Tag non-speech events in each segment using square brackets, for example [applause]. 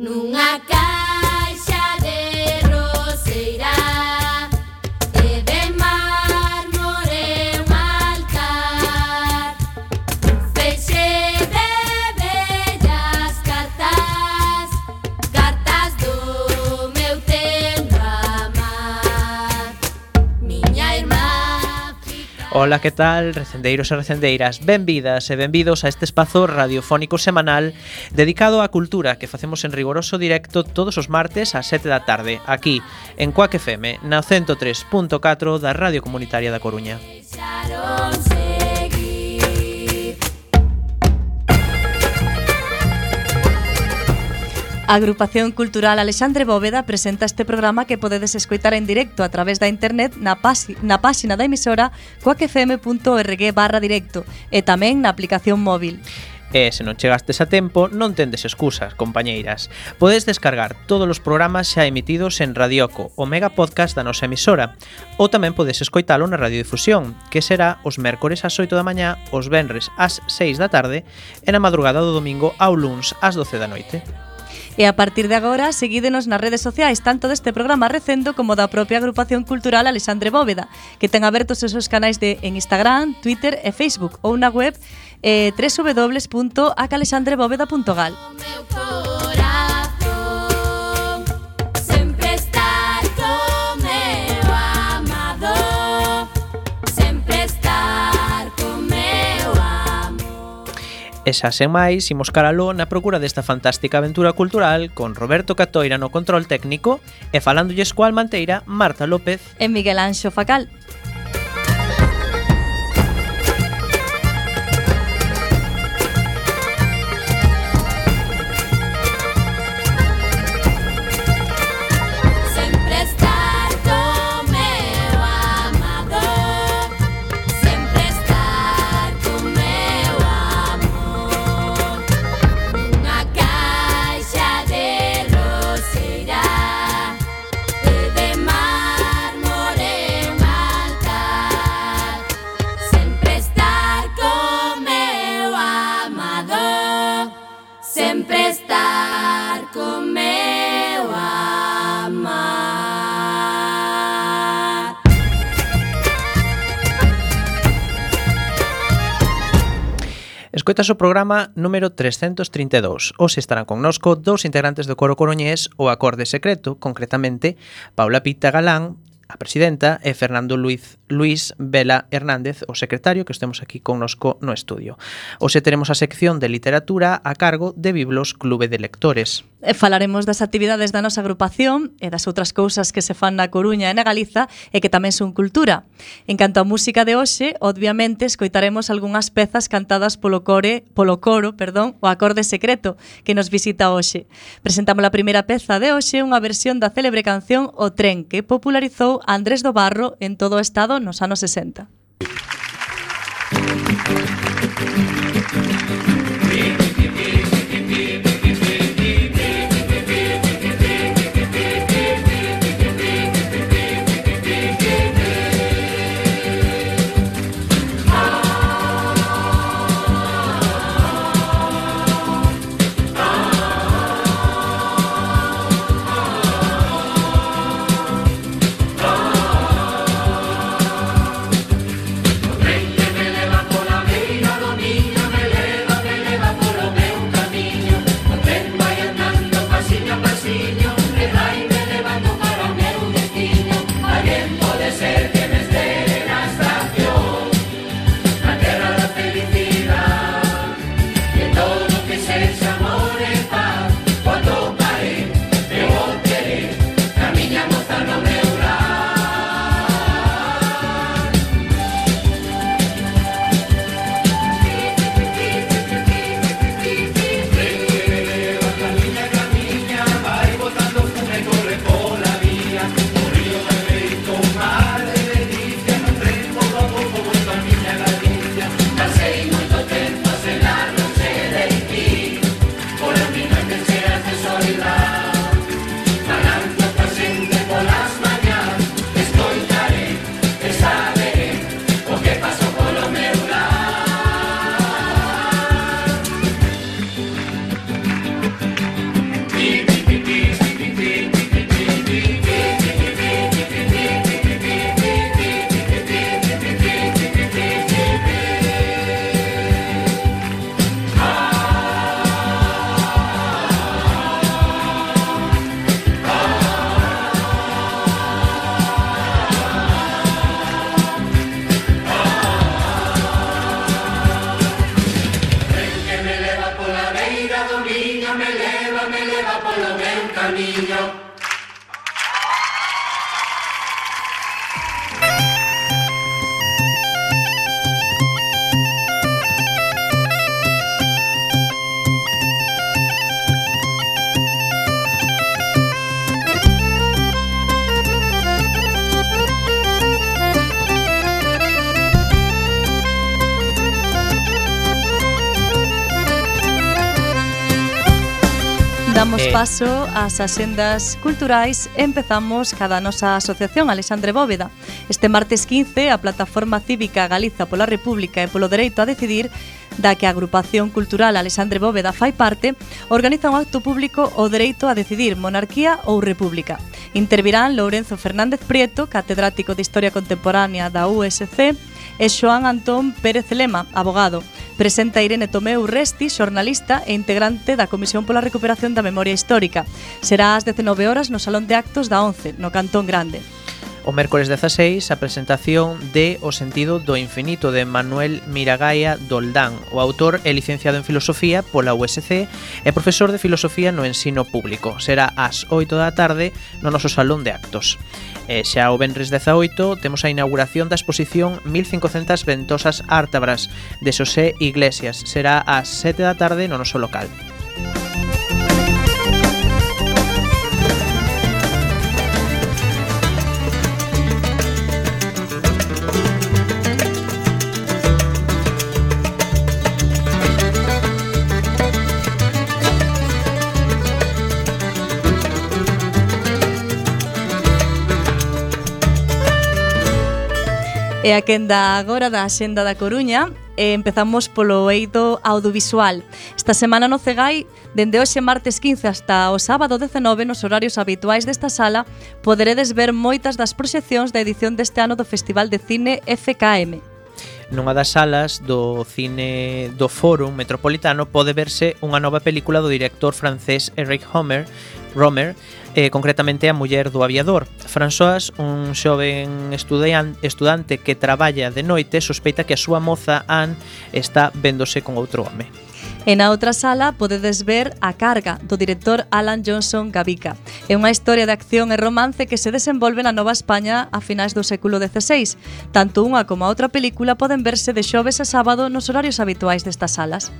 nunha casa Ola, que tal, recendeiros e recendeiras? Benvidas e benvidos a este espazo radiofónico semanal dedicado á cultura que facemos en rigoroso directo todos os martes ás 7 da tarde, aquí, en Coac FM, na 103.4 da Radio Comunitaria da Coruña. Deixaronse A Agrupación Cultural Alexandre Bóveda presenta este programa que podedes escoitar en directo a través da internet na, pasi, na páxina da emisora coacfm.org barra directo e tamén na aplicación móvil. E se non chegastes a tempo, non tendes excusas, compañeiras. Podes descargar todos os programas xa emitidos en Radioco, o mega podcast da nosa emisora, ou tamén podes escoitalo na radiodifusión, que será os mércores ás 8 da mañá, os venres ás 6 da tarde e na madrugada do domingo ao luns ás 12 da noite. E a partir de agora, seguídenos nas redes sociais tanto deste programa Recendo como da propia agrupación cultural Alexandre Bóveda, que ten abertos os seus canais de en Instagram, Twitter e Facebook ou na web eh, www.acalexandrebóveda.gal. E xa sen máis, imos caralo na procura desta fantástica aventura cultural con Roberto Catoira no control técnico e falándolles coa Almanteira, Marta López e Miguel Anxo Facal. Escoitas o programa número 332. Hoxe estarán connosco dous integrantes do coro coroñés o acorde secreto, concretamente Paula Pita Galán, a presidenta, e Fernando Luiz Luis Vela Hernández, o secretario que estemos aquí connosco no estudio. Hoxe teremos a sección de literatura a cargo de Biblos Clube de Lectores. E falaremos das actividades da nosa agrupación e das outras cousas que se fan na Coruña e na Galiza e que tamén son cultura. En canto á música de hoxe, obviamente escoitaremos algunhas pezas cantadas polo core, polo coro, perdón, o acorde secreto que nos visita hoxe. Presentamos a primeira peza de hoxe, unha versión da célebre canción O tren que popularizou Andrés do Barro en todo o estado nos anos 60. paso ás axendas culturais empezamos cada nosa asociación Alexandre Bóveda. Este martes 15 a plataforma cívica Galiza pola República e polo dereito a decidir da que a agrupación cultural Alexandre Bóveda fai parte, organiza un acto público o dereito a decidir monarquía ou república. Intervirán Lourenzo Fernández Prieto, catedrático de Historia Contemporánea da USC, e Xoán Antón Pérez Lema, abogado. Presenta Irene Tomeu Resti, xornalista e integrante da Comisión pola Recuperación da Memoria Histórica. Será ás 19 horas no Salón de Actos da 11, no Cantón Grande. O mércores 16 a presentación de O sentido do infinito de Manuel Miragaia Doldán. O autor é licenciado en Filosofía pola USC e profesor de Filosofía no ensino público. Será ás 8 da tarde no noso Salón de Actos. E xa o Benres 18 temos a inauguración da exposición 1500 Ventosas Ártabras de Xosé Iglesias. Será ás 7 da tarde no noso local. E a quenda agora da Xenda da Coruña e empezamos polo eido audiovisual. Esta semana no Cegai, dende hoxe martes 15 hasta o sábado 19 nos horarios habituais desta sala, poderedes ver moitas das proxeccións da edición deste ano do Festival de Cine FKM nunha das salas do cine do Fórum Metropolitano pode verse unha nova película do director francés Eric Homer, Romer, eh, concretamente a muller do aviador. François, un xoven estudian, estudante que traballa de noite, sospeita que a súa moza Anne está véndose con outro home. E na outra sala podedes ver A carga do director Alan Johnson Gavica. É unha historia de acción e romance que se desenvolve na Nova España a finais do século XVI. Tanto unha como a outra película poden verse de xoves a sábado nos horarios habituais destas salas.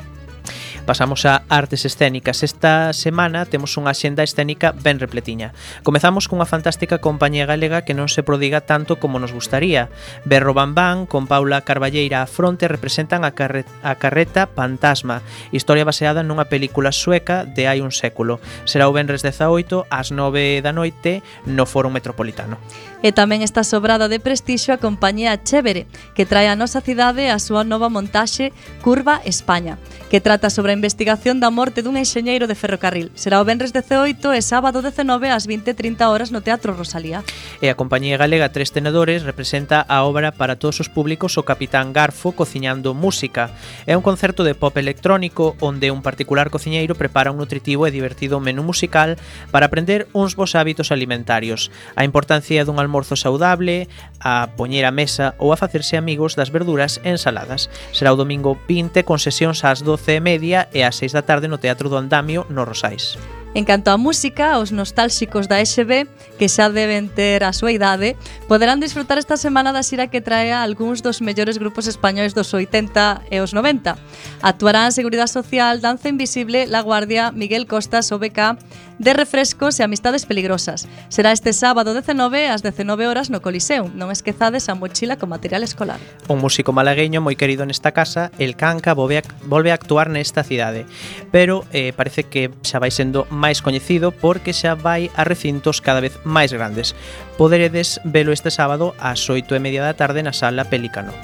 Pasamos a artes escénicas. Esta semana temos unha xenda escénica ben repletiña. Comezamos cunha fantástica compañía galega que non se prodiga tanto como nos gustaría. Berro Bambán con Paula Carballeira a fronte representan a, carre a carreta Pantasma, historia baseada nunha película sueca de hai un século. Será o Benres 18 ás 9 da noite no Foro Metropolitano. E tamén está sobrada de prestixio a compañía Chévere, que trae a nosa cidade a súa nova montaxe Curva España, que trata sobre sobre a investigación da morte dun enxeñeiro de ferrocarril. Será o Benres 18 e sábado 19 ás 20.30 horas no Teatro Rosalía. E a Compañía Galega Tres Tenedores representa a obra para todos os públicos o Capitán Garfo cociñando música. É un concerto de pop electrónico onde un particular cociñeiro prepara un nutritivo e divertido menú musical para aprender uns bons hábitos alimentarios, a importancia dun almorzo saudable, a poñer a mesa ou a facerse amigos das verduras ensaladas. Será o domingo 20 con sesións ás 12 e media e ás 6 da tarde no Teatro do Andamio, no Rosais. En canto á música, os nostálxicos da SB, que xa deben ter a súa idade, poderán disfrutar esta semana da xira que trae a algúns dos mellores grupos españois dos 80 e os 90. Actuarán Seguridade Social, Danza Invisible, La Guardia, Miguel Costas, OBK, de refrescos e amistades peligrosas. Será este sábado 19 ás 19 horas no Coliseu. Non esquezades a mochila con material escolar. Un músico malagueño moi querido nesta casa, El Canca, volve a, volve a actuar nesta cidade. Pero eh, parece que xa vai sendo máis coñecido porque xa vai a recintos cada vez máis grandes. Poderedes velo este sábado ás 8 e media da tarde na sala Pelícano.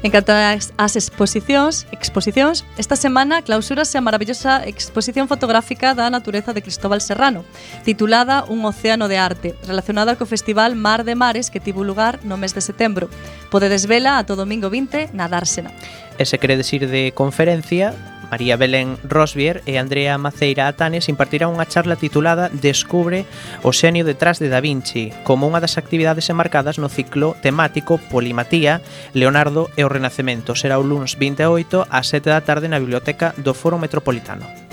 En canto ás exposicións, exposicións, esta semana clausúrase a maravillosa exposición fotográfica da natureza de Cristóbal Serrano, titulada Un océano de arte, relacionada co Festival Mar de Mares que tivo lugar no mes de setembro. Podedes vela ata o domingo 20 na Dársena. E se queredes ir de conferencia, María Belén Rosbier e Andrea Maceira Atanes impartirá unha charla titulada Descubre o xenio detrás de Da Vinci como unha das actividades enmarcadas no ciclo temático Polimatía, Leonardo e o Renacemento. Será o lunes 28 ás 7 da tarde na Biblioteca do Foro Metropolitano.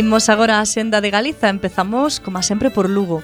Imos agora a xenda de Galiza, empezamos, como sempre, por Lugo.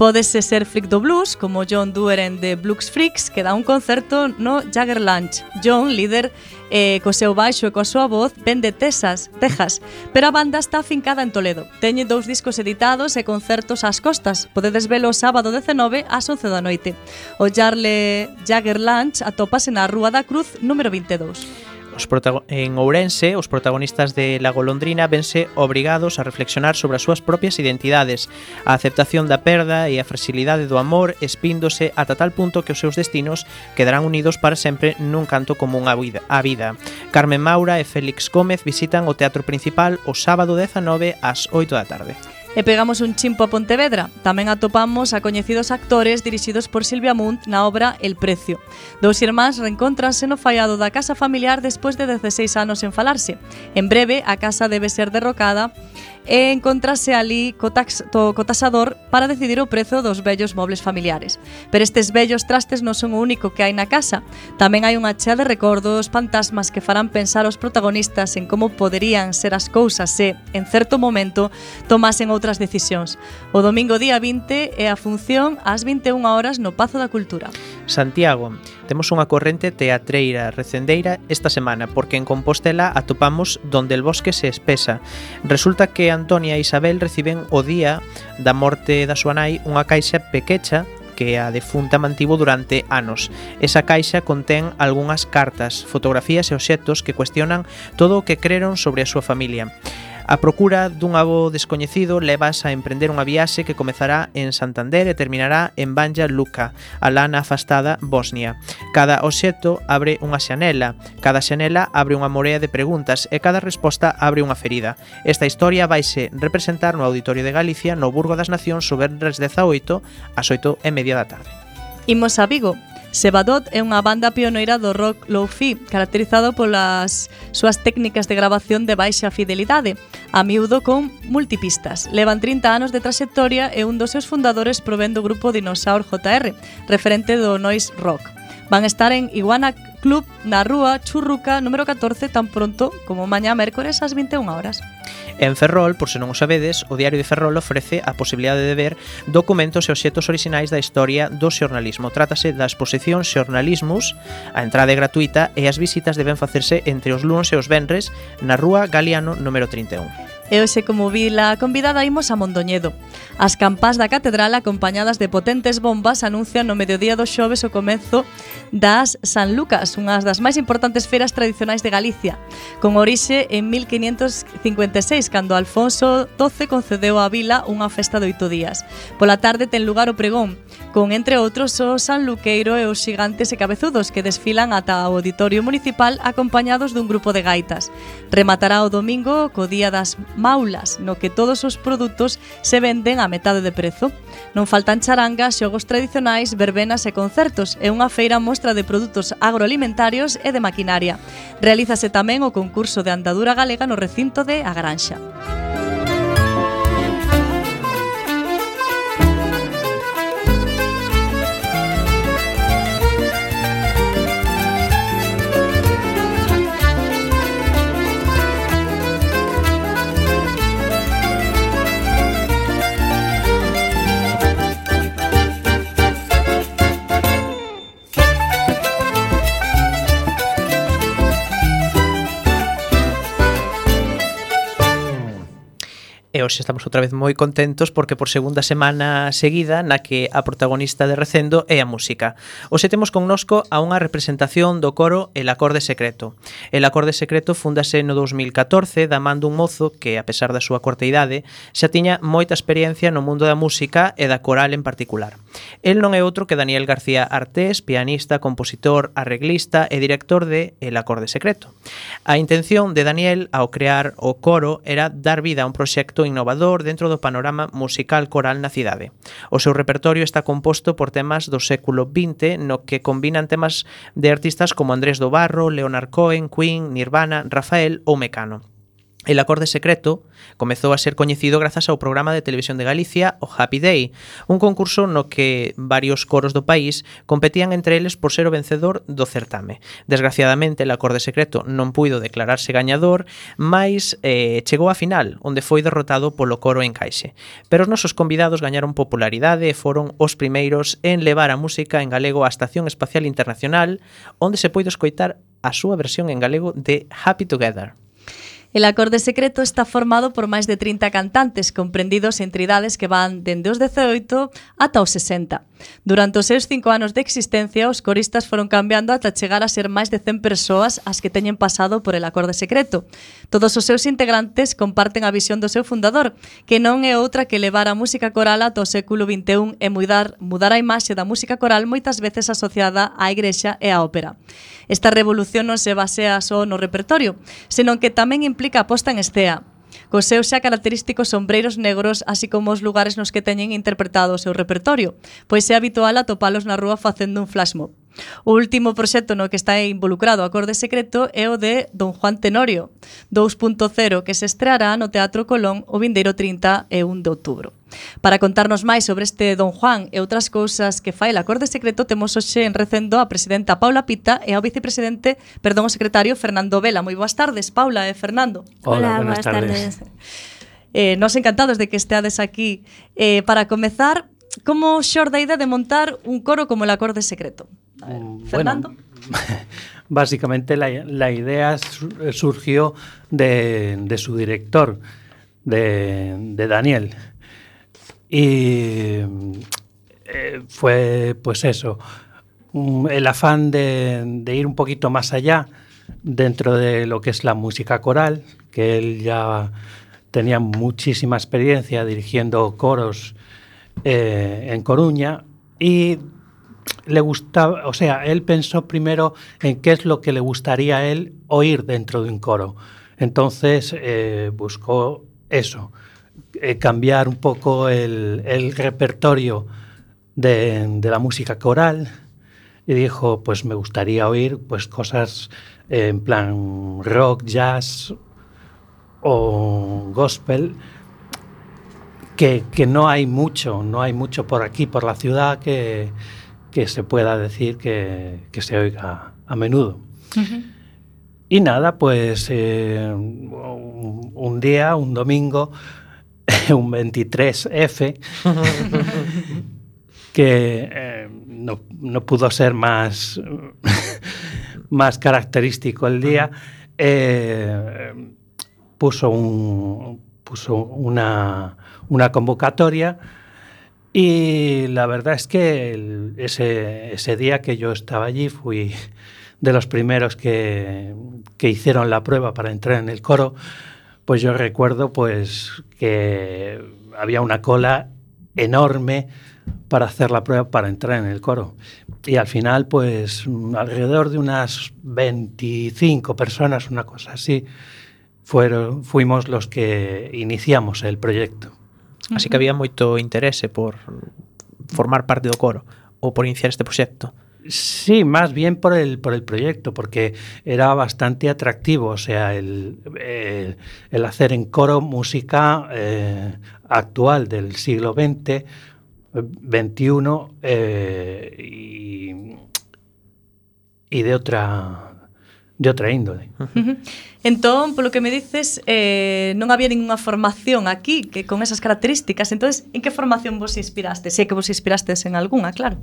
Pódese ser freak do blues, como John Dueren de Blues Freaks, que dá un concerto no Jagger Lunch. John, líder eh, co seu baixo e coa súa voz, ven de Texas, Texas, pero a banda está afincada en Toledo. Teñe dous discos editados e concertos ás costas. Podedes velo o sábado 19 ás 11 da noite. O Jarle Jagger Lunch atópase na Rúa da Cruz número 22. Os en Ourense, os protagonistas de La Golondrina vense obrigados a reflexionar sobre as súas propias identidades, a aceptación da perda e a fragilidade do amor espíndose ata tal punto que os seus destinos quedarán unidos para sempre nun canto común á vida. Carmen Maura e Félix Gómez visitan o Teatro Principal o sábado 19 ás 8 da tarde. E pegamos un chimpo a Pontevedra. Tamén atopamos a coñecidos actores dirixidos por Silvia Munt na obra El Precio. Dous irmáns reencontranse no fallado da casa familiar despois de 16 anos en falarse. En breve, a casa debe ser derrocada e encontrase ali co, tax, to, co tasador para decidir o prezo dos bellos mobles familiares. Pero estes bellos trastes non son o único que hai na casa. Tamén hai unha chea de recordos, fantasmas que farán pensar os protagonistas en como poderían ser as cousas se, en certo momento, tomasen outras decisións. O domingo día 20 é a función ás 21 horas no Pazo da Cultura. Santiago, temos unha corrente teatreira recendeira esta semana porque en Compostela atopamos donde el bosque se espesa. Resulta que Antonia e Isabel reciben o día da morte da súa nai unha caixa pequecha que a defunta mantivo durante anos. Esa caixa contén algunhas cartas, fotografías e obxectos que cuestionan todo o que creron sobre a súa familia. A procura dun avó descoñecido levas a emprender unha viaxe que comezará en Santander e terminará en Banja Luka, a lana afastada Bosnia. Cada obxecto abre unha xanela, cada xanela abre unha morea de preguntas e cada resposta abre unha ferida. Esta historia vaise representar no Auditorio de Galicia no Burgo das Nacións sobre 18 ás 8 e media da tarde. Imos a Vigo, Sebadot é unha banda pioneira do rock low-fi, caracterizado polas súas técnicas de grabación de baixa fidelidade, a miúdo con multipistas. Levan 30 anos de traxectoria e un dos seus fundadores provén do grupo Dinosaur JR, referente do noise rock. Van estar en Iguana Club na Rúa Churruca número 14 tan pronto como mañá mércores ás 21 horas. En Ferrol, por se non o sabedes, o Diario de Ferrol ofrece a posibilidade de ver documentos e obxetos orixinais da historia do xornalismo. Trátase da exposición Xornalismus, a entrada é gratuita e as visitas deben facerse entre os luns e os venres na Rúa Galiano número 31. E hoxe, como vila convidada, imos a Mondoñedo. As campás da catedral acompañadas de potentes bombas anuncian no mediodía do xoves o comezo das San Lucas, unhas das máis importantes feiras tradicionais de Galicia, con orixe en 1556, cando Alfonso XII concedeu á vila unha festa de oito días. Pola tarde ten lugar o pregón, con entre outros o San Luqueiro e os xigantes e cabezudos que desfilan ata o auditorio municipal acompañados dun grupo de gaitas. Rematará o domingo co día das maulas, no que todos os produtos se venden a metade de prezo. Non faltan charangas, xogos tradicionais, verbenas e concertos. e unha feira mostra de produtos agroalimentarios e de maquinaria. Realízase tamén o concurso de andadura galega no recinto de A Granxa. hoxe estamos outra vez moi contentos porque por segunda semana seguida na que a protagonista de Recendo é a música. Hoxe temos connosco a unha representación do coro El Acorde Secreto. El Acorde Secreto fundase no 2014 da man dun mozo que, a pesar da súa corta idade, xa tiña moita experiencia no mundo da música e da coral en particular. El non é outro que Daniel García Artés, pianista, compositor, arreglista e director de El Acorde Secreto. A intención de Daniel ao crear o coro era dar vida a un proxecto innovador dentro do panorama musical coral na cidade. O seu repertorio está composto por temas do século XX no que combinan temas de artistas como Andrés do Barro, Leonard Cohen, Queen, Nirvana, Rafael ou Mecano. El acorde secreto comezou a ser coñecido grazas ao programa de televisión de Galicia o Happy Day, un concurso no que varios coros do país competían entre eles por ser o vencedor do certame. Desgraciadamente, el acorde secreto non puido declararse gañador, mas eh, chegou á final, onde foi derrotado polo coro en Caixe. Pero os nosos convidados gañaron popularidade e foron os primeiros en levar a música en galego á Estación Espacial Internacional, onde se poido escoitar a súa versión en galego de Happy Together. El acorde secreto está formado por máis de 30 cantantes comprendidos entre idades que van dende os 18 ata os 60. Durante os seus cinco anos de existencia, os coristas foron cambiando ata chegar a ser máis de 100 persoas as que teñen pasado por el acorde secreto. Todos os seus integrantes comparten a visión do seu fundador, que non é outra que levar a música coral ata o século XXI e mudar, mudar a imaxe da música coral moitas veces asociada á igrexa e á ópera. Esta revolución non se basea só no repertorio, senón que tamén implica a posta en escea, cos seus xa característicos sombreiros negros, así como os lugares nos que teñen interpretado o seu repertorio, pois é habitual atopalos na rúa facendo un flash mob. O último proxecto no que está involucrado Acorde Secreto é o de Don Juan Tenorio, 2.0, que se estreará no Teatro Colón o vindeiro 31 de outubro. Para contarnos máis sobre este Don Juan e outras cousas que fai la acorde Secreto, temos hoxe en recendo a presidenta Paula Pita e ao vicepresidente, perdón, o secretario Fernando Vela. Moi boas tardes, Paula e Fernando. Hola, Hola buenas, tardes. tardes. Eh, nos encantados de que esteades aquí. Eh, para comezar, como xorda idea de montar un coro como el acorde secreto? A ver, mm, Fernando. Bueno, [laughs] básicamente la, la, idea eh, surgió de, de su director, de, de Daniel. Y eh, fue pues eso, un- el afán de, de ir un poquito más allá dentro de lo que es la música coral, que él ya tenía muchísima experiencia dirigiendo coros eh, en Coruña y le gustaba, o sea, él pensó primero en qué es lo que le gustaría a él oír dentro de un coro. Entonces eh, buscó eso, eh, cambiar un poco el, el repertorio de, de la música coral y dijo, pues me gustaría oír pues cosas eh, en plan rock, jazz o gospel que, que no hay mucho, no hay mucho por aquí, por la ciudad, que, que se pueda decir que, que se oiga a menudo. Y nada, pues eh, un día, un domingo, [laughs] un 23F, que eh, no, no pudo ser más, [laughs] más característico el día, eh, puso, un, puso una, una convocatoria y la verdad es que el- ese, ese día que yo estaba allí fui de los primeros que, que hicieron la prueba para entrar en el coro, pues yo recuerdo pues que había una cola enorme para hacer la prueba para entrar en el coro. Y al final, pues alrededor de unas 25 personas, una cosa así, fueron, fuimos los que iniciamos el proyecto. Así que había moito interese por formar parte do coro ou por iniciar este proxecto. Sí, más bien por el, por el proyecto, porque era bastante atractivo, o sea, el, el, el hacer en coro música eh, actual del siglo XX, XXI eh, y, y, de otra de otra índole. Uh. Entón, polo que me dices, eh, non había ninguna formación aquí que con esas características. Entonces, en que formación vos inspiraste? Sei que vos inspirastes en algunha, claro.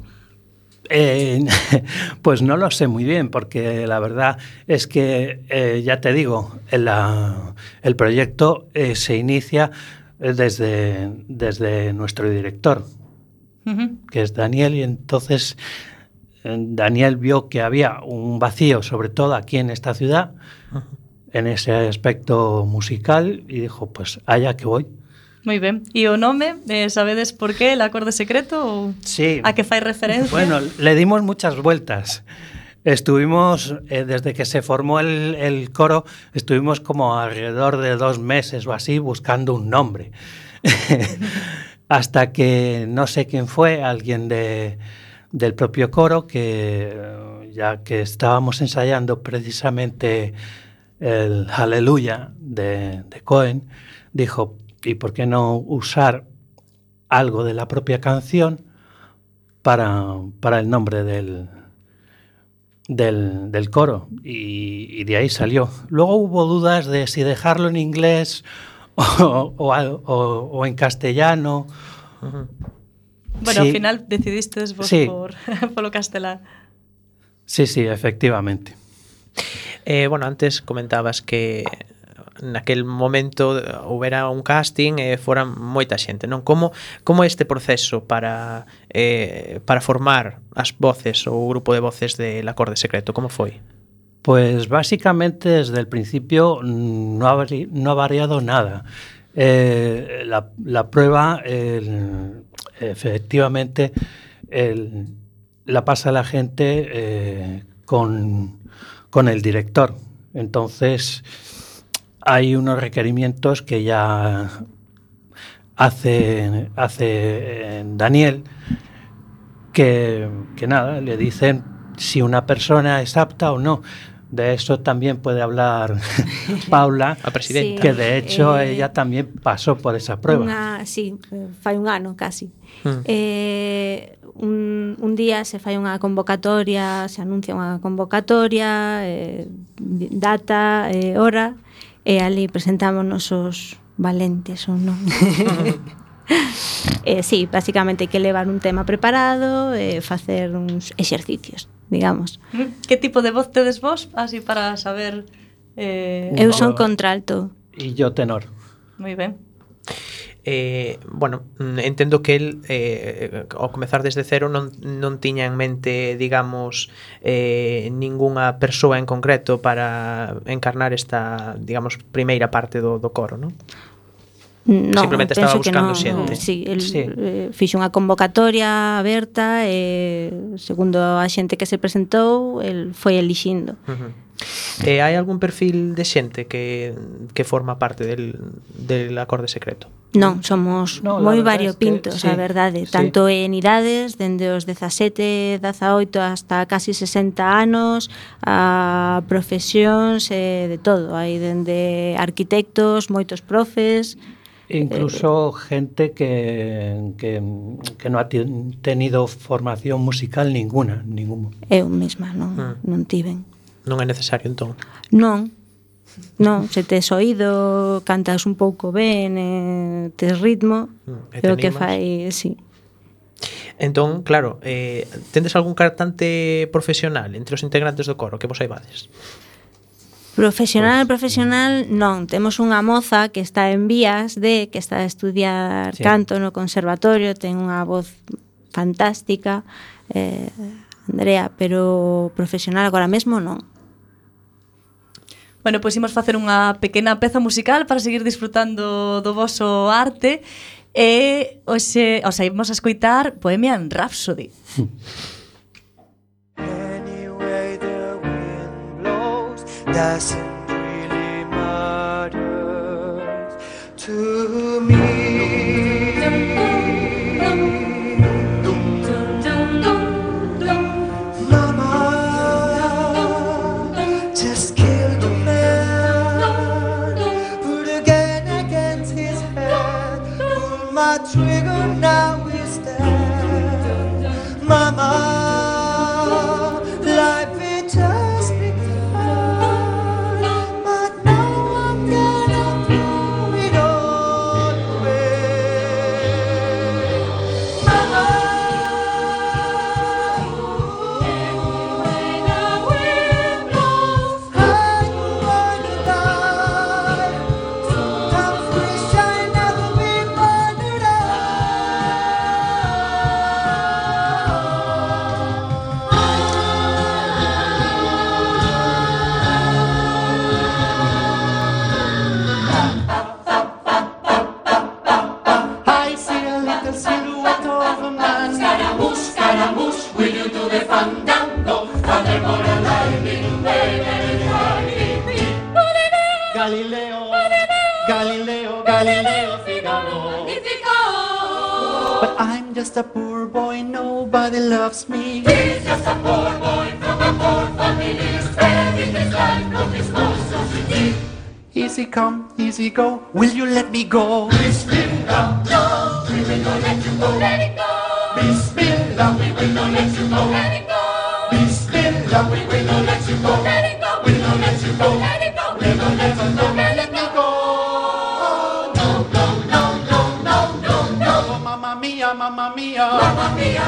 Eh, [laughs] pues no lo sé muy bien, porque la verdad es que, eh, ya te digo, el, la- el proyecto eh, se inicia eh, desde, desde nuestro director, que es Daniel, y entonces Daniel vio que había un vacío, sobre todo aquí en esta ciudad, en ese aspecto musical, y dijo, pues allá que voy. Moi ben. E o nome, eh, sabedes por qué, el acorde secreto ou Sí. a que fai referencia? Bueno, le dimos muchas vueltas. Estuvimos, eh, desde que se formó el, el coro, estuvimos como alrededor de dos meses o así buscando un nombre. [laughs] Hasta que no sé quién fue, alguien de, del propio coro, que eh, ya que estábamos ensayando precisamente el Aleluya de, de Cohen, dijo, ¿y por qué no usar algo de la propia canción para, para el nombre del, del, del coro? Y, y de ahí salió. Luego hubo dudas de si dejarlo en inglés o, o al- o- o en castellano. Bueno, Sí. ao final decidistes vos Sí. por, [laughs] polo castelán. Sí, sí, efectivamente. Eh, bueno, antes comentabas que naquel momento houbera un casting e fora moita xente, non? Como como este proceso para eh, para formar as voces ou o grupo de voces del acorde secreto, como foi? Pues básicamente desde el principio no ha, no ha variado nada. Eh, la, la, prueba, el, efectivamente, el, la pasa la gente eh, con, con, el director. Entonces, hay unos requerimientos que ya hace, hace eh, Daniel, que, que nada, le dicen si una persona es apta o no. De eso también puede hablar [laughs] Paula, a presidenta. Sí, que de hecho eh, ella también pasó por esa prueba. Una, sí, fai un ano casi. Mm. Eh, un, un día se fai unha convocatoria, se anuncia unha convocatoria, eh, data, eh, hora, e ali presentámonos os valentes ou non. [laughs] eh, sí, basicamente hai que levar un tema preparado e eh, facer uns exercicios, digamos. Que tipo de voz tedes vos, así para saber... Eh, Eu son contralto. E yo tenor. Moi ben eh, bueno, entendo que el eh, ao comezar desde cero non, non tiña en mente, digamos, eh, ningunha persoa en concreto para encarnar esta, digamos, primeira parte do, do coro, non? Non, Simplemente estaba buscando que non, xente. Sí, el, sí. Eh, fixo unha convocatoria aberta e segundo a xente que se presentou, el foi elixindo. Uh -huh. Eh, hai algún perfil de xente que, que forma parte del, del acorde secreto? Non, somos no, moi variopintos, es que, sí, a verdade, sí. tanto en idades, dende os 17, 18 hasta casi 60 anos, a profesións e eh, de todo, hai dende arquitectos, moitos profes, Eh, incluso eh, gente que, que, que non ha tenido formación musical ninguna, ningún. Eu mesma non, ah. non tiven. Non é necesario entón. Non, Non, se tes oído, cantas un pouco ben, eh, tes ritmo, mm, e te o que fai, si. Sí. Entón, claro, eh, tendes algún cantante profesional entre os integrantes do coro que vos aibades? Profesional, pues, profesional, mm. non. Temos unha moza que está en vías de, que está a estudiar sí. canto no conservatorio, ten unha voz fantástica, eh, Andrea, pero profesional agora mesmo non. Bueno, pois imos facer unha pequena peza musical para seguir disfrutando do voso arte e hoxe, o sea, imos a escoitar Bohemian Rhapsody. [laughs] doesn't really matter to come, easy go. Will you let me go? Bismillah, no, we will not let you go. Let it go. Bismillah, we will not let you go. Let it go. Bismillah, we will not let you go. Let it go. We will not let you go. Let it go. We will not let you go. Let it go. No, no, no, no, no, no, no. Oh, mamma mia, mamma mia. Mamma mia,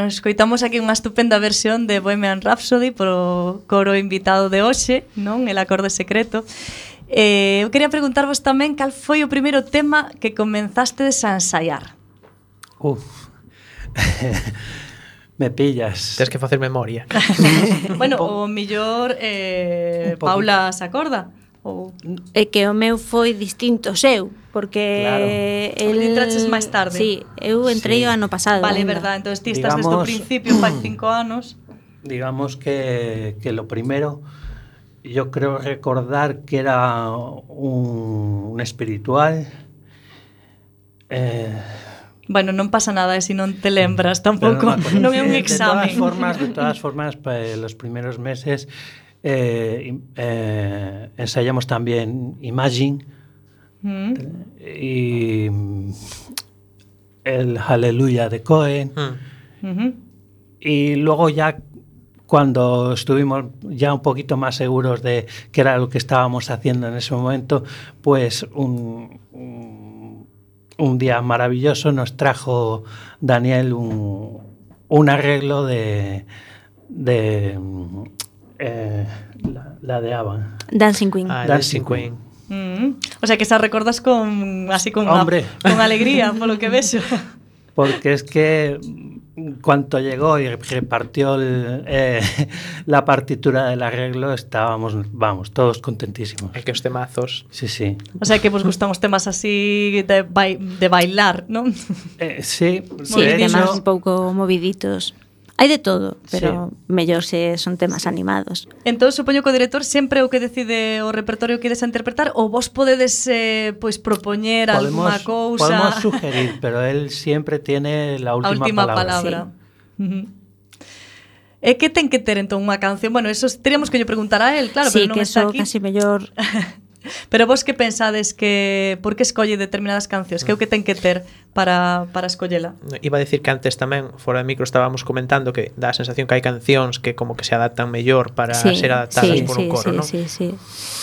Bueno, escoitamos aquí unha estupenda versión de Bohemian Rhapsody polo coro invitado de hoxe, non? El acorde secreto. Eh, eu quería preguntarvos tamén cal foi o primeiro tema que comenzastedes a ensaiar. Uf. [laughs] Me pillas. Tens que facer memoria. [laughs] [laughs] bueno, o millor eh, Paula se acorda. Ou... É que o meu foi distinto seu, porque claro. el... entraches máis tarde. Sí, eu entrei sí. o ano pasado. Vale, ainda. verdad, entón ti estás desde o principio, fai cinco anos. Digamos que, que lo primero, yo creo recordar que era un, un espiritual, eh, Bueno, non pasa nada se si non te lembras tampouco, non, non é un examen. De todas formas, de todas [laughs] formas, pues, los primeros meses eh, eh, ensayamos también Imagine Mm. y mm, el Aleluya de Cohen. Mm. Y luego ya cuando estuvimos ya un poquito más seguros de qué era lo que estábamos haciendo en ese momento, pues un, un, un día maravilloso nos trajo Daniel un, un arreglo de, de Eh, la, la de Avan. Dancing Queen. Ah, ah Dancing Queen. Mm -hmm. O sea que xa recordas con así con Hombre. A, con alegría polo que vexo. [laughs] Porque es que mm, cuanto llegó y repartió el, eh, [laughs] la partitura del arreglo, estábamos, vamos, todos contentísimos. Es que os temazos. Sí, sí. O sea que pues gustamos temas así de, ba de bailar, ¿no? Eh, sí, [laughs] sí de temas un pouco moviditos. Hai de todo, pero sí. mellor se son temas animados. Entón, supoño que o director sempre o que decide o repertorio que ides a interpretar ou vos podedes eh, pois pues, propoñer alguma cousa. Podemos sugerir, pero él siempre tiene la última, a última palabra. palabra. Sí. E que ten que ter entón unha canción? Bueno, eso teríamos que lle preguntar a él, claro, sí, pero non que está eso aquí. casi mellor [laughs] Pero vos que pensades que por que escolle determinadas cancións? Que é o que ten que ter para, para escollela? Iba a decir que antes tamén, fora de micro, estábamos comentando que dá a sensación que hai cancións que como que se adaptan mellor para sí, ser adaptadas sí, por sí, un coro, sí, non? Sí, sí,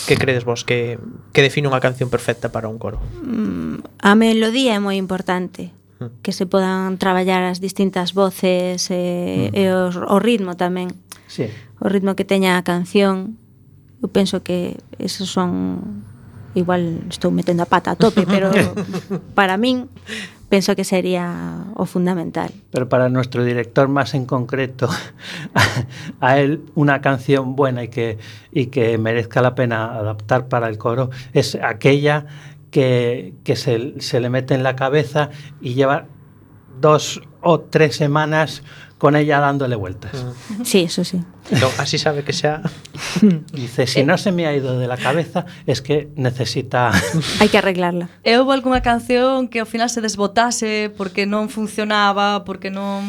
Que credes vos que, que define unha canción perfecta para un coro? Mm, a melodía é moi importante hmm. que se podan traballar as distintas voces e, mm. e o, o ritmo tamén. Sí. O ritmo que teña a canción eu penso que esos son igual estou metendo a pata a tope [laughs] pero para min penso que sería o fundamental. Pero para nuestro director más en concreto, [laughs] a él una canción buena y que, y que merezca la pena adaptar para el coro es aquella que, que se, se le mete en la cabeza y lleva dos o tres semanas con ella dándole vueltas. Ah. Sí, eso sí. No, así sabe que sea. [laughs] Dice, si non se me ha ido de la cabeza, es que necesita... [laughs] Hai que arreglarla. E eh, houve algunha canción que ao final se desbotase porque non funcionaba, porque non...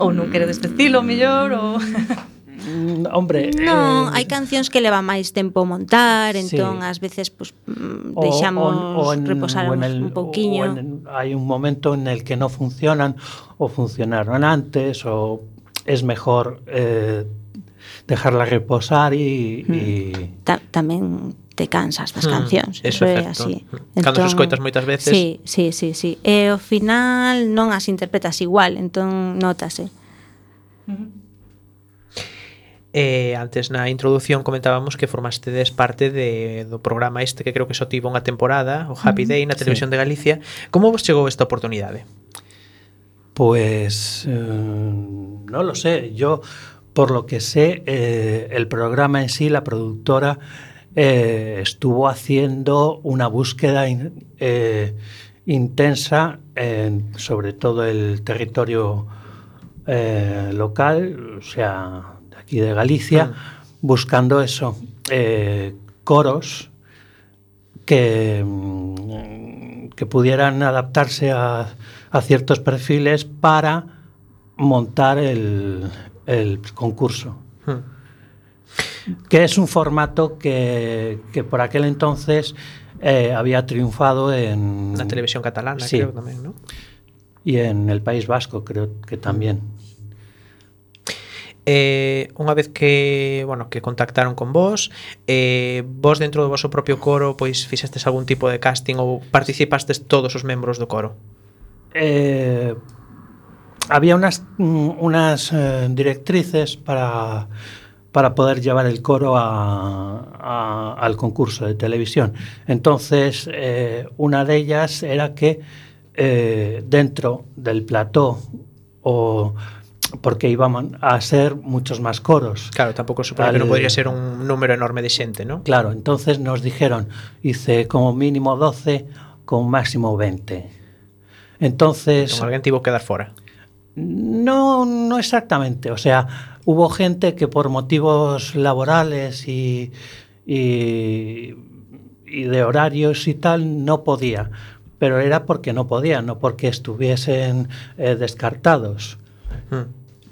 Ou non queredes decirlo mellor, ou... [laughs] Mm, hombre... Non, eh, hai cancións que leva máis tempo montar, sí. entón ás veces pues, mm, deixamos o, o en, reposar un pouquiño. Hai un momento en el que non funcionan o funcionaron antes o es mejor eh, dejarla reposar y... Mm. y... Ta tamén te cansas das mm, cancións. Mm, eso é certo. así. Entón, Cando escoitas moitas veces. Sí, sí, sí, sí. E ao final non as interpretas igual, entón notase. Mm -hmm. Eh, antes na introdución comentábamos que formastedes parte de, do programa este que creo que só tivo unha temporada, o Happy Day na Televisión sí. de Galicia. Como vos chegou esta oportunidade? Pues eh, no lo sé. Yo, por lo que sé, eh, el programa en sí, la productora, eh, estuvo haciendo una búsqueda in, eh, intensa, en, sobre todo el territorio eh, local, o sea, aquí de Galicia, buscando eso, eh, coros que, mm, que pudieran adaptarse a, a ciertos perfiles para montar el, el concurso. Que es un formato que, que por aquel entonces eh, había triunfado en Na televisión catalana, Sí. creo tamén, ¿no? y en el País Vasco, creo que también. eh, unha vez que, bueno, que contactaron con vos, eh, vos dentro do vosso propio coro pois fixestes algún tipo de casting ou participastes todos os membros do coro? Eh, había unas mm, unas eh, directrices para para poder llevar el coro a, a, al concurso de televisión. Entonces, eh, una de ellas era que eh, dentro del plató o porque iban a ser muchos más coros, Claro, tampouco supoño que Al- podría ser un número enorme de xente, ¿no? Claro, entonces nos dijeron, hice como mínimo 12, con máximo 20. Entonces, Entón, alguén tivo que dar fora. no, no exactamente. O sea, hubo gente que por motivos laborales y, y, y de horarios y tal no podía. Pero era porque no podían, no porque estuviesen eh, descartados Hmm.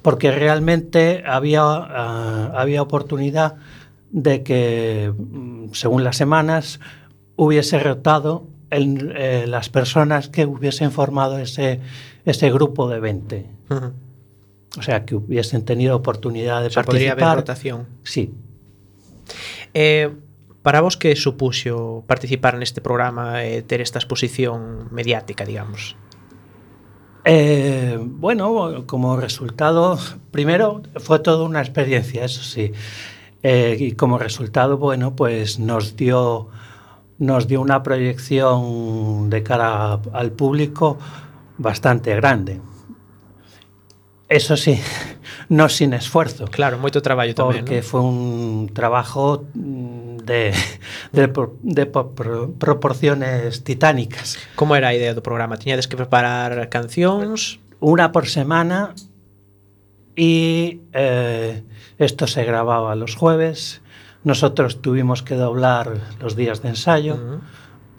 Porque realmente había, ah, había oportunidad de que, mm, según las semanas, hubiese rotado eh, las personas que hubiesen formado ese, ese grupo de 20. Ujú. O sea, que hubiesen tenido oportunidad de O sea, podría participar. haber rotación. Sí. Eh, para vos que supuxo participar neste programa e eh, ter esta exposición mediática, digamos? Eh, bueno, como resultado, primero fue toda una experiencia, eso sí. Eh, y como resultado, bueno, pues nos dio, nos dio una proyección de cara al público bastante grande. Eso sí, no sin esfuerzo. Claro, moito traballo tamén. Porque ¿no? foi un trabajo mm, de, de, de proporciones titánicas. Como era a idea do programa? Tiñades que preparar cancións? Una por semana y eh, esto se grababa los jueves. Nosotros tuvimos que doblar los días de ensayo. Uh -huh.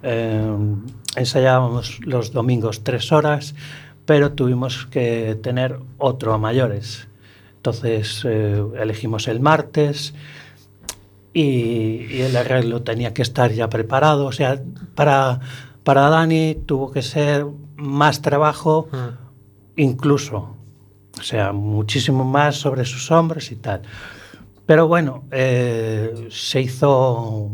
eh, ensayábamos los domingos tres horas, pero tuvimos que tener otro a mayores. Entonces eh, elegimos el martes y, y el arreglo tenía que estar ya preparado. O sea, para, para Dani tuvo que ser más trabajo Mm. incluso. O sea, muchísimo más sobre sus hombros y tal. Pero bueno, eh, se hizo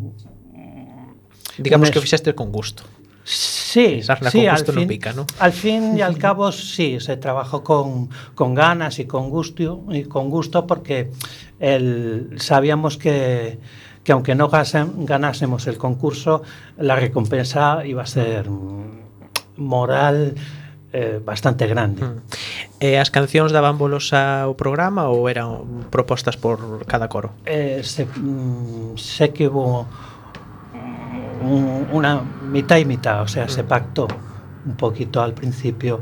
Digamos que es- fixeste con gusto. Sí, Sarna sí, al, fin, no pica, ¿no? al fin y al [laughs] cabo sí, se trabajó con, con ganas y con gusto, y con gusto porque el, sabíamos que, que aunque no ganásemos el concurso, la recompensa iba a ser moral eh, bastante grande. Mm. E eh, as cancións daban bolos ao programa ou eran propostas por cada coro? Eh, se, mm, sé que hubo un- una mitad y mitad, o sea, se pactó un poquito al principio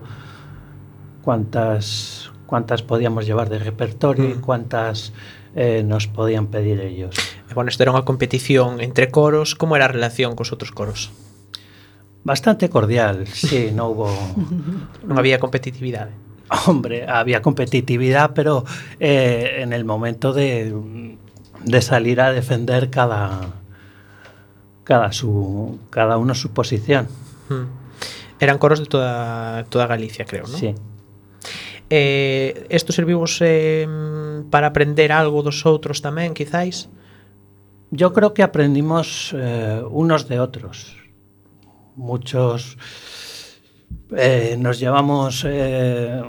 cuántas, cuántas podíamos llevar de repertorio y Mm. cuántas eh, nos podían pedir ellos. Bueno, isto era unha competición entre coros, como era a relación cos outros coros? Bastante cordial, sí, no [laughs] hubo... Non había competitividade. Hombre, había competitividad, pero eh, en el momento de, de salir a defender cada, cada, su, cada uno su posición. Hmm. Eran coros de toda, toda Galicia, creo, ¿no? Sí. Eh, esto servimos eh, para aprender algo dos outros tamén, quizáis? Yo creo que aprendimos eh, unos de otros. Muchos eh, nos llevamos eh,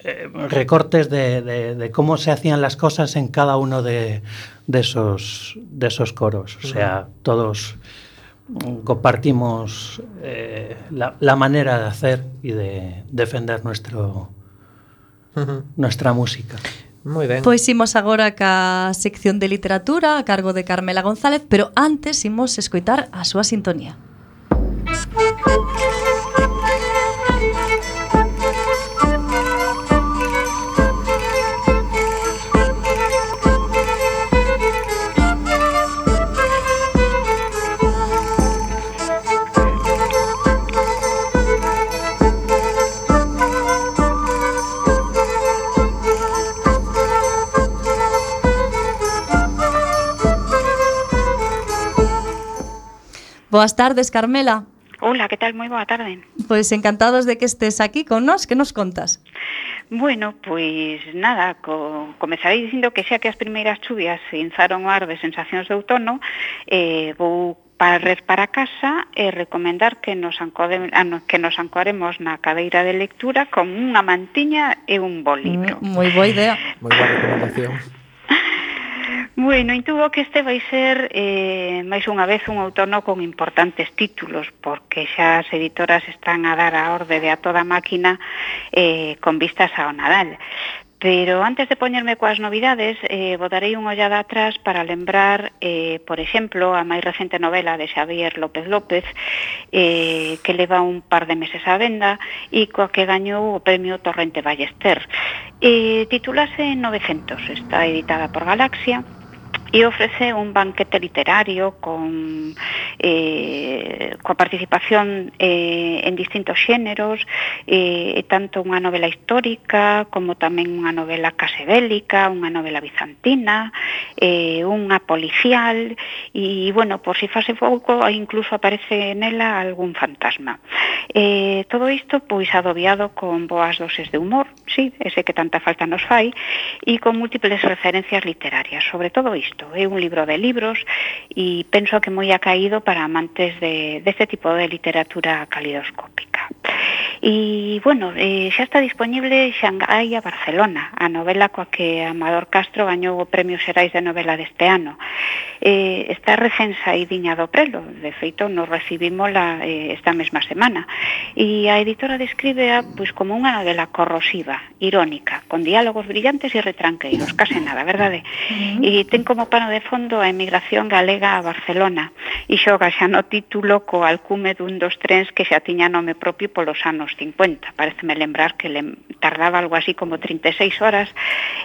eh, recortes de, de, de, cómo se hacían las cosas en cada uno de, de esos, de esos coros. O sea, todos compartimos eh, la, la, manera de hacer y de defender nuestro, nuestra música. Moi ben. Pois imos agora ca sección de literatura a cargo de Carmela González, pero antes imos escoitar a súa sintonía. Música Boas tardes, Carmela. Hola, que tal? Moi boa tarde. Pois encantados de que estés aquí con nós, que nos contas? Bueno, pois nada, co, comezarei dicindo que xa que as primeiras chuvias inzaron o ar de sensacións de outono, eh, vou parrer para casa e recomendar que nos, ancode, ah, que nos ancoremos na cadeira de lectura con unha mantiña e un bo libro. Moi boa idea. Moi boa recomendación. Bueno, intubo entón que este vai ser eh, máis unha vez un outono con importantes títulos, porque xa as editoras están a dar a orde de a toda máquina eh, con vistas ao Nadal. Pero antes de poñerme coas novidades, eh, vou darei unha ollada atrás para lembrar, eh, por exemplo, a máis recente novela de Xavier López López, eh, que leva un par de meses á venda e coa que gañou o premio Torrente Ballester. Eh, titulase 900, está editada por Galaxia, e ofrece un banquete literario con eh, coa participación eh, en distintos xéneros eh, e tanto unha novela histórica como tamén unha novela casebélica, unha novela bizantina, eh, unha policial e, bueno, por si fase pouco incluso aparece nela algún fantasma. Eh, todo isto pois adobiado con boas doses de humor, sí, ese que tanta falta nos fai, e con múltiples referencias literarias, sobre todo isto, completo, ¿eh? un libro de libros y pienso que muy ha caído para amantes de, de este tipo de literatura calidoscópica. E, bueno, eh, xa está disponible Xangai a Barcelona, a novela coa que Amador Castro gañou o Premio Xerais de Novela deste ano. Eh, está recén saídiña do prelo, de feito, nos recibímola eh, esta mesma semana. E a editora describea pois, como unha novela corrosiva, irónica, con diálogos brillantes e retranqueiros, case nada, verdade? Mm-hmm. E ten como pano de fondo a emigración galega a Barcelona, e xoga xa no título co alcume dun dos trens que xa tiña nome propio polos anos 50. Pareceme lembrar que le tardaba algo así como 36 horas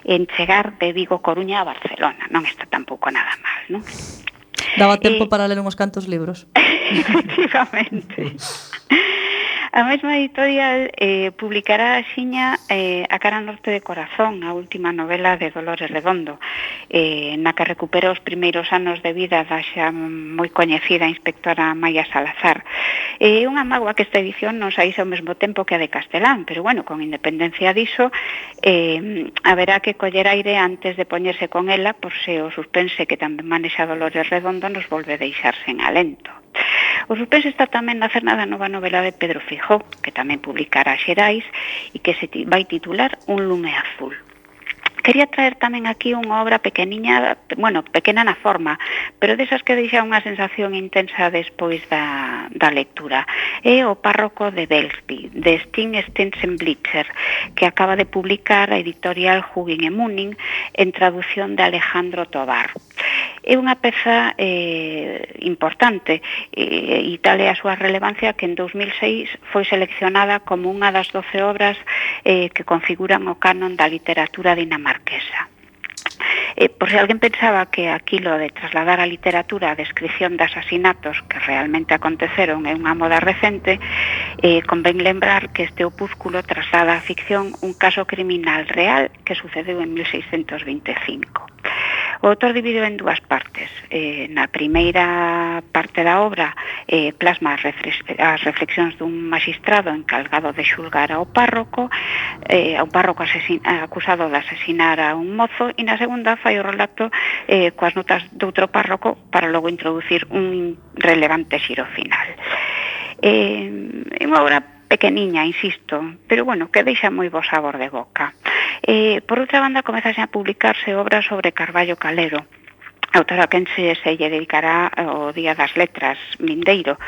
en chegar de Vigo Coruña a Barcelona. Non está tampouco nada mal, non? Daba tempo eh, para ler uns cantos libros. [laughs] Efectivamente. A mesma editorial eh, publicará a xiña eh, A cara norte de corazón, a última novela de Dolores Redondo, eh, na que recupera os primeiros anos de vida da xa moi coñecida inspectora Maya Salazar. Eh, é eh, unha magua que esta edición non saíse ao mesmo tempo que a de Castelán, pero bueno, con independencia diso, eh, haberá que coller aire antes de poñerse con ela por se o suspense que tamén manexa Dolores Redondo nos volve deixar sen alento. O suspense está tamén na cerna da nova novela de Pedro Fijó, que tamén publicará Xerais e que se vai titular Un lume azul. Quería traer tamén aquí unha obra pequeniña, bueno, pequena na forma, pero desas que deixa unha sensación intensa despois da, da lectura. É o párroco de Belsby, de Sting Stensenblitzer, que acaba de publicar a editorial Hugin e Munin en traducción de Alejandro Tobar. É unha peza eh, importante e, e tal é a súa relevancia que en 2006 foi seleccionada como unha das 12 obras eh, que configuran o canon da literatura dinamarquesa Barquesa. Eh, por si alguén pensaba que aquilo de trasladar a literatura a descripción de asasinatos que realmente aconteceron é unha moda recente, eh, convén lembrar que este opúsculo traslada a ficción un caso criminal real que sucedeu en 1625. O autor divide en dúas partes. Eh, na primeira parte da obra eh, plasma as, as reflexións dun magistrado encargado de xulgar ao párroco, eh, ao párroco asesin acusado de asesinar a un mozo, e na segunda fai o relato eh, coas notas doutro párroco para logo introducir un relevante xiro final. Eh, é unha obra pequeniña, insisto, pero bueno, que deixa moi bo sabor de boca. Eh, por outra banda, comezase a publicarse obras sobre Carballo Calero, Autoraquense se lle dedicará eh, o Día das Letras Mindeiro.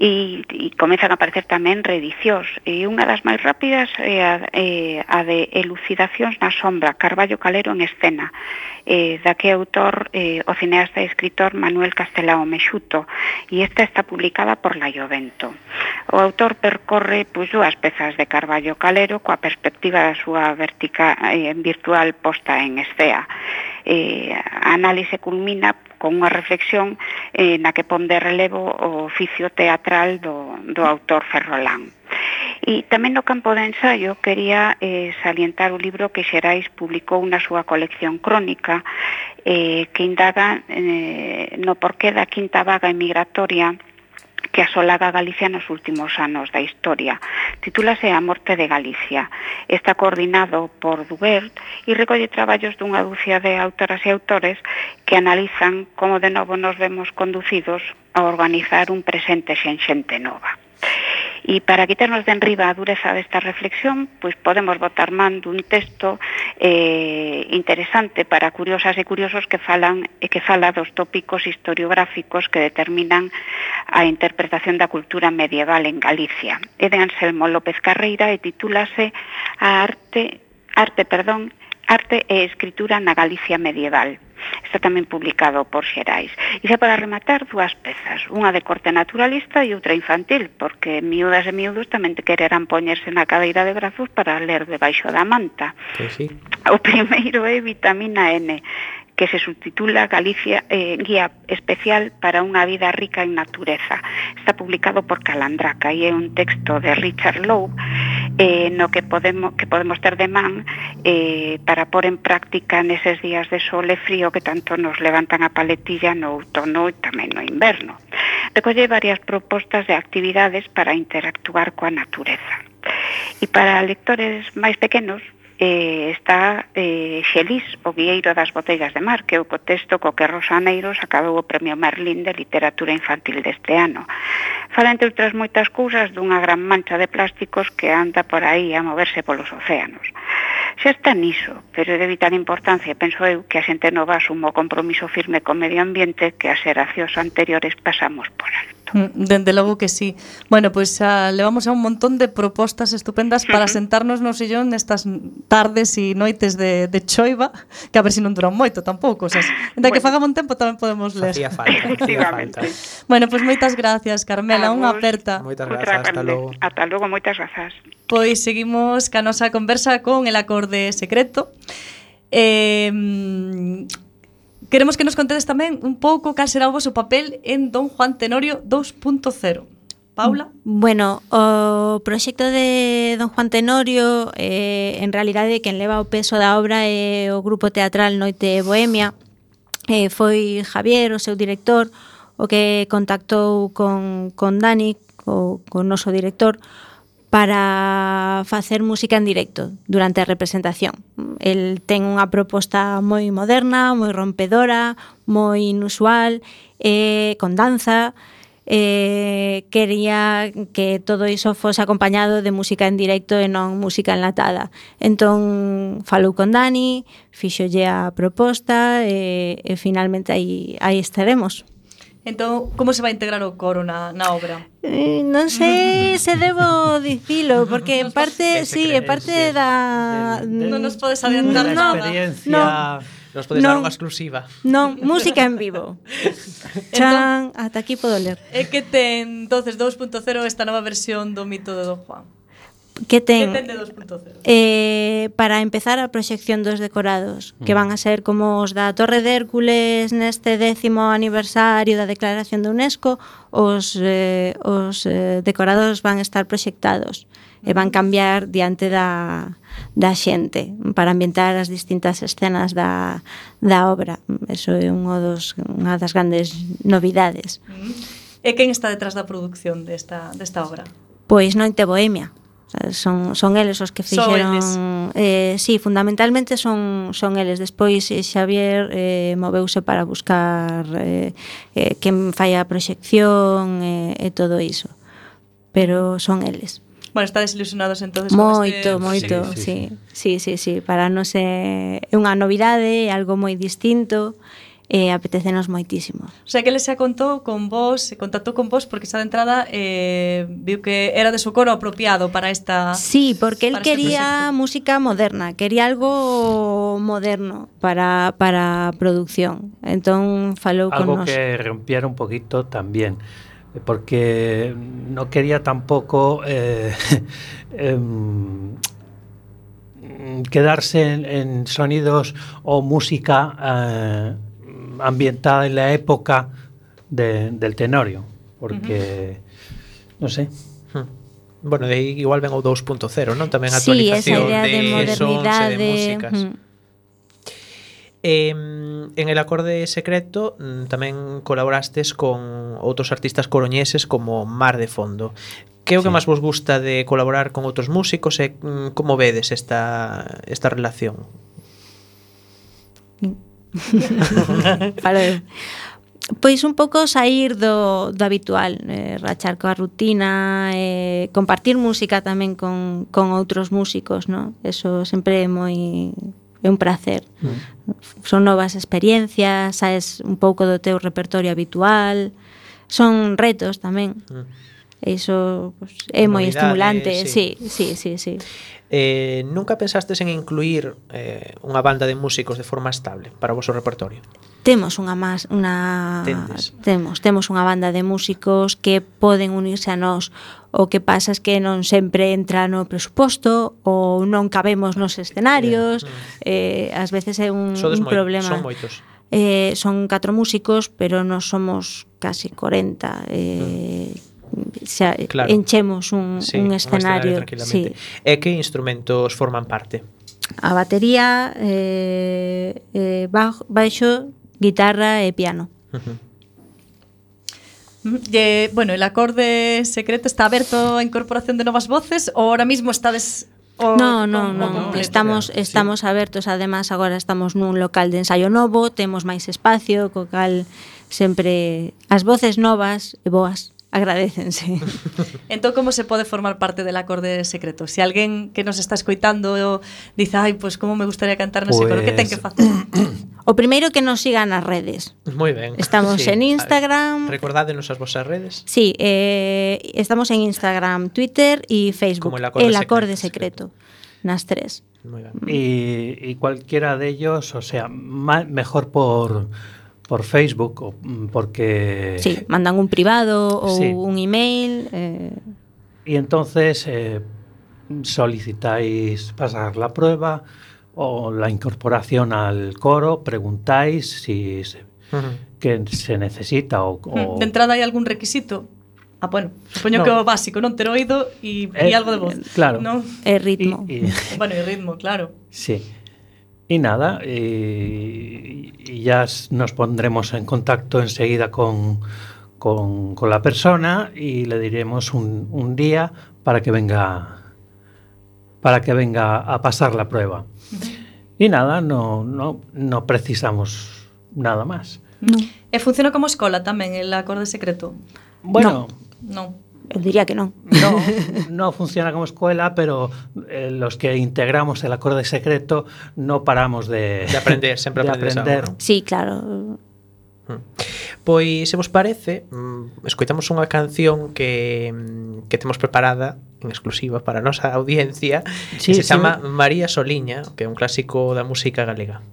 E, e comezan a aparecer tamén reedicións. E unha das máis rápidas é a, é a de Elucidacións na sombra Carballo Calero en escena eh, da que autor eh, o cineasta e escritor Manuel Castelao Mexuto e esta está publicada por La Jovento. O autor percorre pois, dúas pezas de Carballo Calero coa perspectiva da súa vertica eh, virtual posta en escea eh, a análise culmina con unha reflexión eh, na que pon de relevo o oficio teatral do, do autor Ferrolán. E tamén no campo de ensaio quería eh, salientar o libro que Xerais publicou na súa colección crónica eh, que indaga eh, no porqué da quinta vaga emigratoria que asolaba Galicia nos últimos anos da historia. Titúlase A morte de Galicia. Está coordinado por Dubert e recolle traballos dunha dúcia de autoras e autores que analizan como de novo nos vemos conducidos a organizar un presente xenxente nova. E para quitarnos de enriba a dureza desta reflexión, pois podemos botar man dun texto eh, interesante para curiosas e curiosos que falan e que fala dos tópicos historiográficos que determinan a interpretación da cultura medieval en Galicia. É de Anselmo López Carreira e titúlase A arte, arte perdón, Arte e Escritura na Galicia Medieval. Está tamén publicado por Xerais. E xa para rematar, dúas pezas, unha de corte naturalista e outra infantil, porque miúdas e miúdos tamén te quererán poñerse na cadeira de brazos para ler debaixo da manta. Pois sí. O primeiro é vitamina N, que se subtitula Galicia eh, Guía Especial para unha Vida Rica en Natureza. Está publicado por Calandraca e é un texto de Richard Lowe eh, no que podemos, que podemos ter de man eh, para pôr en práctica neses días de sol e frío que tanto nos levantan a paletilla no outono e tamén no inverno. Recolle varias propostas de actividades para interactuar coa natureza. E para lectores máis pequenos, eh, está eh, Xelís, o guieiro das botellas de mar, que é o contexto co que Rosaneiros acabou o Premio Merlín de Literatura Infantil deste ano. Fala, entre outras moitas cousas, dunha gran mancha de plásticos que anda por aí a moverse polos océanos. Xa está niso, pero é de vital importancia, penso eu, que a xente nova asuma o compromiso firme co medio ambiente que as xeracións anteriores pasamos por alto. Mm, dende logo que sí. Bueno, pois pues, levamos a un montón de propostas estupendas para sentarnos no sillón nestas tardes e noites de, de choiva, que a ver se si non duran moito tampouco, o sea, da bueno. que fagamos tempo tamén podemos ler. Facía falta, facía falta. Bueno, pois pues, moitas gracias, Carmela, unha aperta. Moitas grazas, hasta logo. Hasta logo, moitas grazas. Pois seguimos ca nosa conversa con el acorde secreto. Eh, Queremos que nos contedes tamén un pouco cal será o vosso papel en Don Juan Tenorio 2.0. Paula? Bueno, o proxecto de Don Juan Tenorio eh, en realidade quen leva o peso da obra é o grupo teatral Noite Bohemia eh, foi Javier, o seu director o que contactou con, con Dani o, con noso director para facer música en directo durante a representación. El ten unha proposta moi moderna, moi rompedora, moi inusual, eh, con danza, eh, quería que todo iso fose acompañado de música en directo e non música enlatada. Entón falou con Dani, fixolle a proposta e, e finalmente aí, aí estaremos. Entón, como se vai integrar o coro na, na obra? Eh, non sei se debo dicilo, porque en [laughs] parte, sí, en parte da... Non nos podes adiantar no, nada. Experiencia... No. Nos podes non, dar unha exclusiva. Non, música en vivo. [laughs] Chan, entón, ata aquí podo ler. É que ten, entonces, 2.0 esta nova versión do mito de Don Juan que ten, que ten de 2.0 eh, para empezar a proxección dos decorados mm. que van a ser como os da Torre de Hércules neste décimo aniversario da declaración da UNESCO os, eh, os eh, decorados van estar proxectados e van mm. cambiar diante da, da xente para ambientar as distintas escenas da, da obra eso é un dos, unha das grandes novidades mm. E quen está detrás da produción desta, desta obra? Pois Noite Bohemia, Eh, son, son eles os que fixeron son eh, sí, fundamentalmente son, son eles. Despois eh, Xavier eh, moveuse para buscar eh, eh, quen fai a proxección eh, e todo iso. Pero son eles. Bueno, está desilusionados entonces Moito, con este... moito, sí sí sí. sí, sí, sí, para non ser unha novidade, algo moi distinto e apetecenos moitísimo. O sea que ele se contou con vos, se contactou con vos porque xa de entrada eh, viu que era de socorro apropiado para esta Sí, porque él quería este música moderna, quería algo moderno para, para producción. Entón falou algo con nós. Algo que rompiera un poquito también porque no quería tampoco eh, [laughs] eh, quedarse en, en, sonidos o música eh, ambientada en la época de, del Tenorio, porque, uh -huh. non sei, Bueno, de aí igual ven o 2.0, non? Tamén a sí, actualización esa idea de, de modernidade, sons e de músicas. Uh -huh. Eh, en el acorde secreto mm, tamén colaborastes con outros artistas coroñeses como Mar de Fondo. Que é o sí. que máis vos gusta de colaborar con outros músicos eh, mm, e como vedes esta, esta relación? Mm. [laughs] vale. Pois un pouco sair do, do habitual, eh, rachar coa rutina, eh, compartir música tamén con, con outros músicos, no? Eso sempre é moi é un placer. Mm. Son novas experiencias, saes un pouco do teu repertorio habitual, son retos tamén. Mm. Iso pues, é moi estimulante, sí, sí, sí, sí. sí. Eh, nunca pensastes en incluir eh, unha banda de músicos de forma estable para o vosso repertorio? Temos unha más, unha Tendes. temos, temos unha banda de músicos que poden unirse a nós. O que pasa é que non sempre entra no presuposto ou non cabemos nos escenarios. Eh, mm. eh, ás veces é un, Sodes un moi, problema. Son moitos. Eh, son catro músicos, pero non somos casi 40. Eh, mm xa claro. enchemos un, sí, un escenario. Un escenario sí. E que instrumentos forman parte? A batería, eh, eh, bajo, baixo, guitarra e piano. Uh -huh. E, bueno, el acorde secreto está aberto a incorporación de novas voces ou ahora mismo estades O, no, no, no, completo. estamos estamos sí. abertos, además agora estamos nun local de ensaio novo, temos máis espacio, co cal sempre as voces novas e boas agradécense. [laughs] Entón, como se pode formar parte del acorde secreto? Se alguén que nos está escoitando dice, ai, pois como me gustaría cantar nese coro, que ten que Pues- facer? [clears throat] o primeiro que nos sigan nas redes. Moi ben. Estamos en Instagram. Recordádenos as vosas redes. Sí, eh, estamos en Instagram, Twitter y Facebook. Como el acorde acorde secreto, secreto. Nas tres. Moi ben. y, y cualquiera de ellos, o sea, mejor por, por Facebook, o- mm, porque... Sí, mandan un privado Sí. un email. Eh, Y entonces eh, solicitáis pasar la prueba o la incorporación al coro, preguntáis si se, que se necesita o, o- De entrada hai algún requisito? Ah, bueno, supoño No. que o básico, non ter oído e, e algo de voz. claro. Non? e y- ritmo. y- Bueno, e ritmo, claro. sí. Y nada, y, y ya nos pondremos en contacto enseguida con, con, con la persona y le diremos un, un día para que venga para que venga a pasar la prueba. Y nada, no, no, no precisamos nada más. E funciona como escola tamén el acorde secreto? Bueno, Non. Eu diría que non. Non, no funciona como escola, pero eh, los que integramos el acorde secreto no paramos de... De aprender, sempre de aprender. Algo, ¿no? Sí, claro. Mm. Pois, se vos parece, mm, escoitamos unha canción que, mm, que temos preparada en exclusiva para a nosa audiencia sí, que se sí, chama me... María Soliña, que é un clásico da música galega.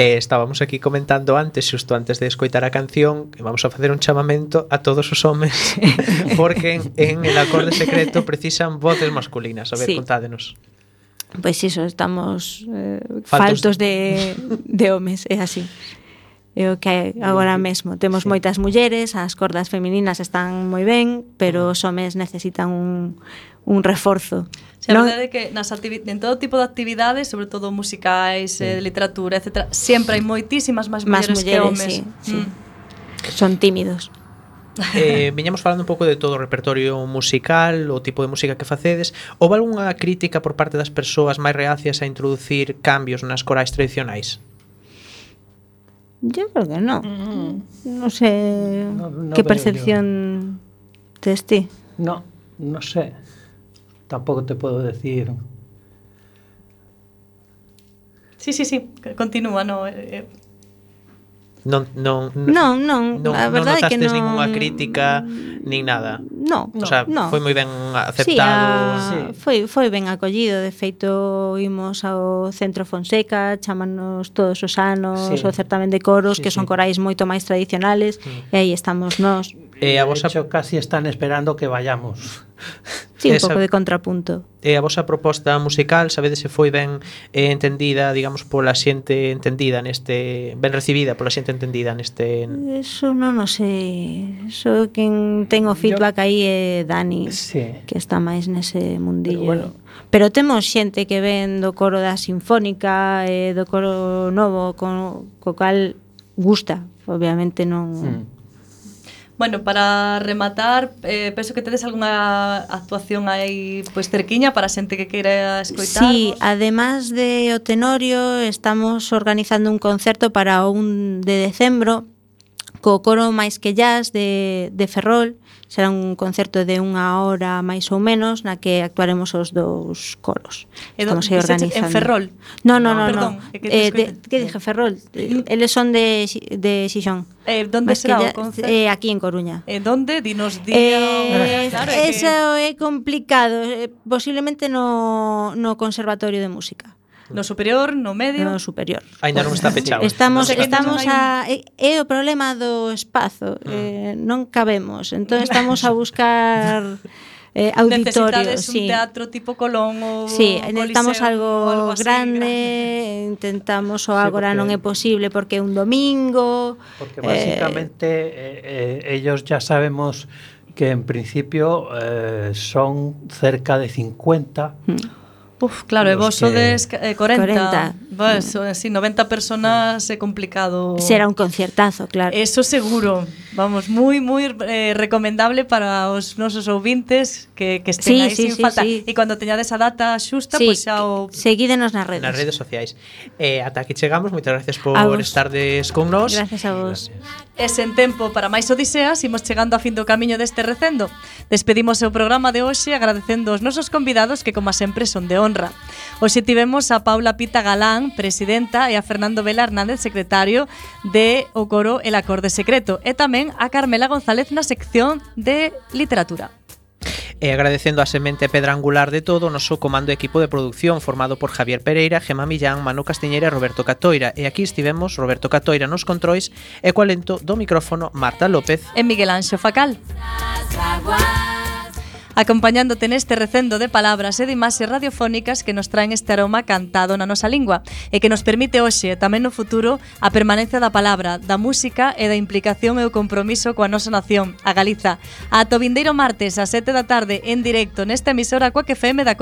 Eh, estábamos aquí comentando antes, xusto antes de escoitar a canción, que vamos a facer un chamamento a todos os homes, [laughs] porque en, en el acorde secreto precisan voces masculinas. A ver, sí. contádenos. Pois pues iso, estamos eh, faltos, faltos de, [laughs] de homes, é así é o que agora mesmo temos sí. moitas mulleres, as cordas femininas están moi ben, pero ah. os homes necesitan un, un reforzo. Sí, non? verdade é que nas en todo tipo de actividades, sobre todo musicais, sí. eh, literatura, etc., sempre hai moitísimas máis mulleres, mulleres que homes. Sí, mm. sí. Son tímidos. [laughs] Eh, veñamos falando un pouco de todo o repertorio musical, o tipo de música que facedes. Houve algunha crítica por parte das persoas máis reacias a introducir cambios nas corais tradicionais? Yo creo que no. No sé No- no qué percepción tes ti. No, no sé. Tampoco te puedo decir. Sí, sí, sí, continúa, no, eh, eh, Non, non, non, non, non, a verdade non é que non ningunha crítica nin nada. No, o sea, no. foi moi ben aceptado. Sí, a... sí. Foi foi ben acollido, de feito imos ao Centro Fonseca, chámanos todos os anos, sí. o certamen de coros sí, que son sí. corais moito máis tradicionales sí. e aí estamos nós. E a vosa hecho, casi están esperando que vayamos. Sí, Esa... un pouco de contrapunto. E a vosa proposta musical, sabedes se foi ben eh, entendida, digamos, pola xente entendida neste ben recibida pola xente entendida neste Eso non o sei. Eso quen ten o feedback Yo... aí é Dani, sí. que está máis nese mundillo. Pero, bueno, pero temos xente que ven do coro da Sinfónica e do coro novo co, co cal gusta, obviamente non mm Bueno, para rematar, eh, penso que tedes algunha actuación aí pois cerquiña para a xente que queira escoitar. Sí, además de o Tenorio, estamos organizando un concerto para un de decembro co coro máis que jazz de, de Ferrol Será un concerto de unha hora máis ou menos na que actuaremos os dous coros. E do, Estamos aí organizando. En Ferrol? No, no, no. no, perdón, no. Que, eh, de, que dije Ferrol? Eles son de, de Xixón. Eh, donde será o concerto? Eh, aquí en Coruña. E eh, donde? Dinos día. Eh, claro, [laughs] eso que... é complicado. Eh, posiblemente no, no Conservatorio de Música no superior, no medio, no superior. Ainda non está pechado. Estamos no sé estamos a é o problema do espazo, mm. eh, non cabemos. Entón estamos a buscar [laughs] eh, auditorios. sí. un teatro tipo Colón ou Sí, necesitamos algo, algo así, grande, grande, intentamos o sí, agora non é posible porque é un domingo. Porque eh, basicamente eh, eh, ellos ya sabemos que en principio eh, son cerca de 50 mm Uf, claro, e vos que- sodes eh, 40. 40. Pues, sí, 90 personas é complicado. será un conciertazo, claro. Eso seguro. Vamos, moi moi eh, recomendable para os nosos ouvintes que que estén sí, aí sí, sin sí, falta. Sí. E cando teñades a data xusta, sí, pois pues xa o seguídenos nas redes. Nas redes sociais. Eh, ata aquí chegamos. Moitas gracias por estardes con nós. Gracias a vos. E sen tempo para máis odiseas, imos chegando a fin do camiño deste recendo. Despedimos o programa de hoxe agradecendo aos nosos convidados que, como sempre, son de honra. Hoxe tivemos a Paula Pita Galán, presidenta, e a Fernando Vela Hernández, secretario de O Coro El Acorde Secreto, e tamén a Carmela González na sección de literatura. E agradecendo a semente pedra angular de todo o noso comando equipo de producción formado por Javier Pereira, Gema Millán, Manu Castiñeira e Roberto Catoira. E aquí estivemos Roberto Catoira nos controis e coa lento do micrófono Marta López e Miguel Anxo Facal. Las aguas acompañándote neste recendo de palabras e de imaxes radiofónicas que nos traen este aroma cantado na nosa lingua e que nos permite hoxe e tamén no futuro a permanencia da palabra, da música e da implicación e o compromiso coa nosa nación, a Galiza. A Tobindeiro martes a 7 da tarde en directo nesta emisora coa que da Coruña